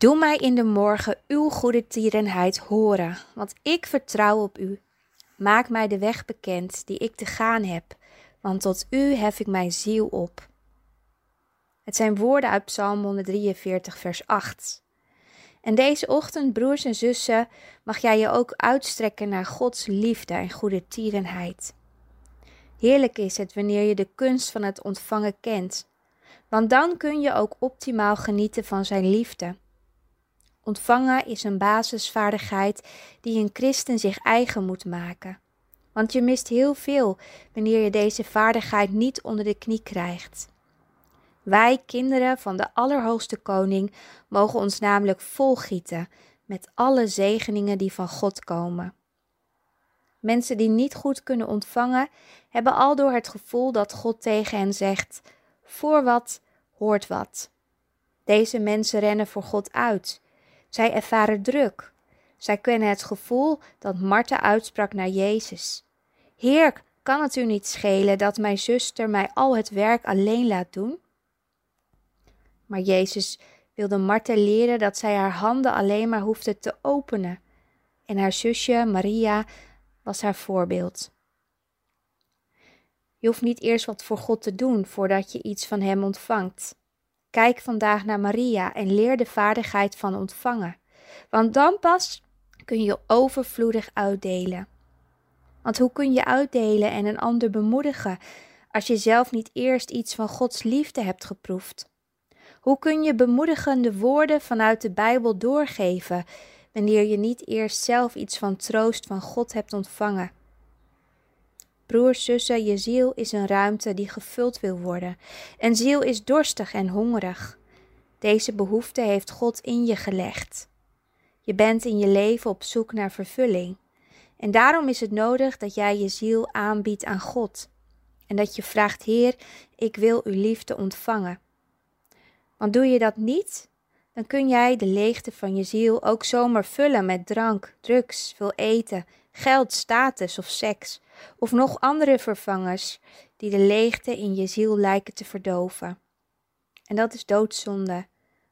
Doe mij in de morgen uw goede tierenheid horen, want ik vertrouw op u. Maak mij de weg bekend die ik te gaan heb, want tot u hef ik mijn ziel op. Het zijn woorden uit Psalm 143, vers 8. En deze ochtend, broers en zussen, mag jij je ook uitstrekken naar Gods liefde en goede tierenheid. Heerlijk is het wanneer je de kunst van het ontvangen kent, want dan kun je ook optimaal genieten van Zijn liefde. Ontvangen is een basisvaardigheid die een christen zich eigen moet maken. Want je mist heel veel wanneer je deze vaardigheid niet onder de knie krijgt. Wij, kinderen van de Allerhoogste Koning, mogen ons namelijk volgieten met alle zegeningen die van God komen. Mensen die niet goed kunnen ontvangen, hebben aldoor het gevoel dat God tegen hen zegt: Voor wat hoort wat. Deze mensen rennen voor God uit. Zij ervaren druk. Zij kennen het gevoel dat Martha uitsprak naar Jezus: Heer, kan het u niet schelen dat mijn zuster mij al het werk alleen laat doen? Maar Jezus wilde Martha leren dat zij haar handen alleen maar hoefde te openen. En haar zusje Maria was haar voorbeeld. Je hoeft niet eerst wat voor God te doen voordat je iets van Hem ontvangt. Kijk vandaag naar Maria en leer de vaardigheid van ontvangen, want dan pas kun je overvloedig uitdelen. Want hoe kun je uitdelen en een ander bemoedigen als je zelf niet eerst iets van Gods liefde hebt geproefd? Hoe kun je bemoedigende woorden vanuit de Bijbel doorgeven wanneer je niet eerst zelf iets van troost van God hebt ontvangen? Broers, zussen, je ziel is een ruimte die gevuld wil worden. En ziel is dorstig en hongerig. Deze behoefte heeft God in je gelegd. Je bent in je leven op zoek naar vervulling. En daarom is het nodig dat jij je ziel aanbiedt aan God. En dat je vraagt: Heer, ik wil uw liefde ontvangen. Want doe je dat niet, dan kun jij de leegte van je ziel ook zomaar vullen met drank, drugs, veel eten, geld, status of seks, of nog andere vervangers die de leegte in je ziel lijken te verdoven. En dat is doodzonde,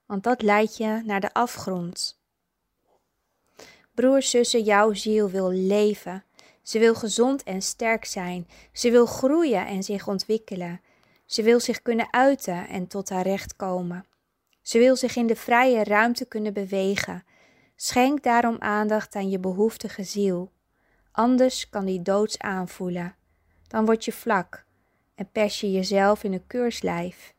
want dat leidt je naar de afgrond. Broers, zussen, jouw ziel wil leven. Ze wil gezond en sterk zijn. Ze wil groeien en zich ontwikkelen. Ze wil zich kunnen uiten en tot haar recht komen. Ze wil zich in de vrije ruimte kunnen bewegen. Schenk daarom aandacht aan je behoeftige ziel. Anders kan die doods aanvoelen. Dan word je vlak en pers je jezelf in een keurslijf.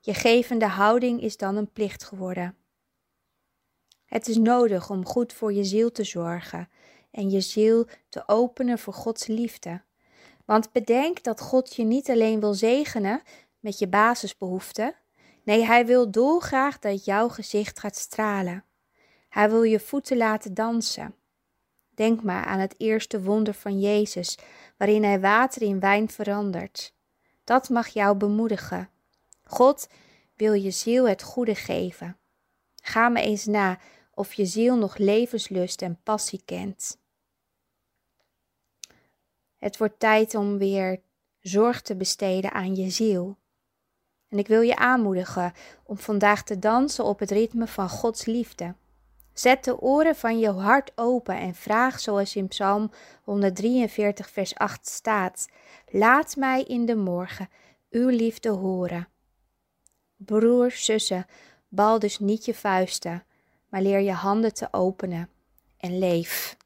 Je gevende houding is dan een plicht geworden. Het is nodig om goed voor je ziel te zorgen en je ziel te openen voor Gods liefde. Want bedenk dat God je niet alleen wil zegenen met je basisbehoeften. Nee, Hij wil dolgraag dat jouw gezicht gaat stralen. Hij wil je voeten laten dansen. Denk maar aan het eerste wonder van Jezus, waarin Hij water in wijn verandert. Dat mag jou bemoedigen. God wil je ziel het goede geven. Ga me eens na of je ziel nog levenslust en passie kent. Het wordt tijd om weer zorg te besteden aan je ziel. En ik wil je aanmoedigen om vandaag te dansen op het ritme van Gods liefde. Zet de oren van je hart open en vraag zoals in Psalm 143, vers 8 staat: Laat mij in de morgen uw liefde horen. Broers, zussen, bal dus niet je vuisten, maar leer je handen te openen en leef.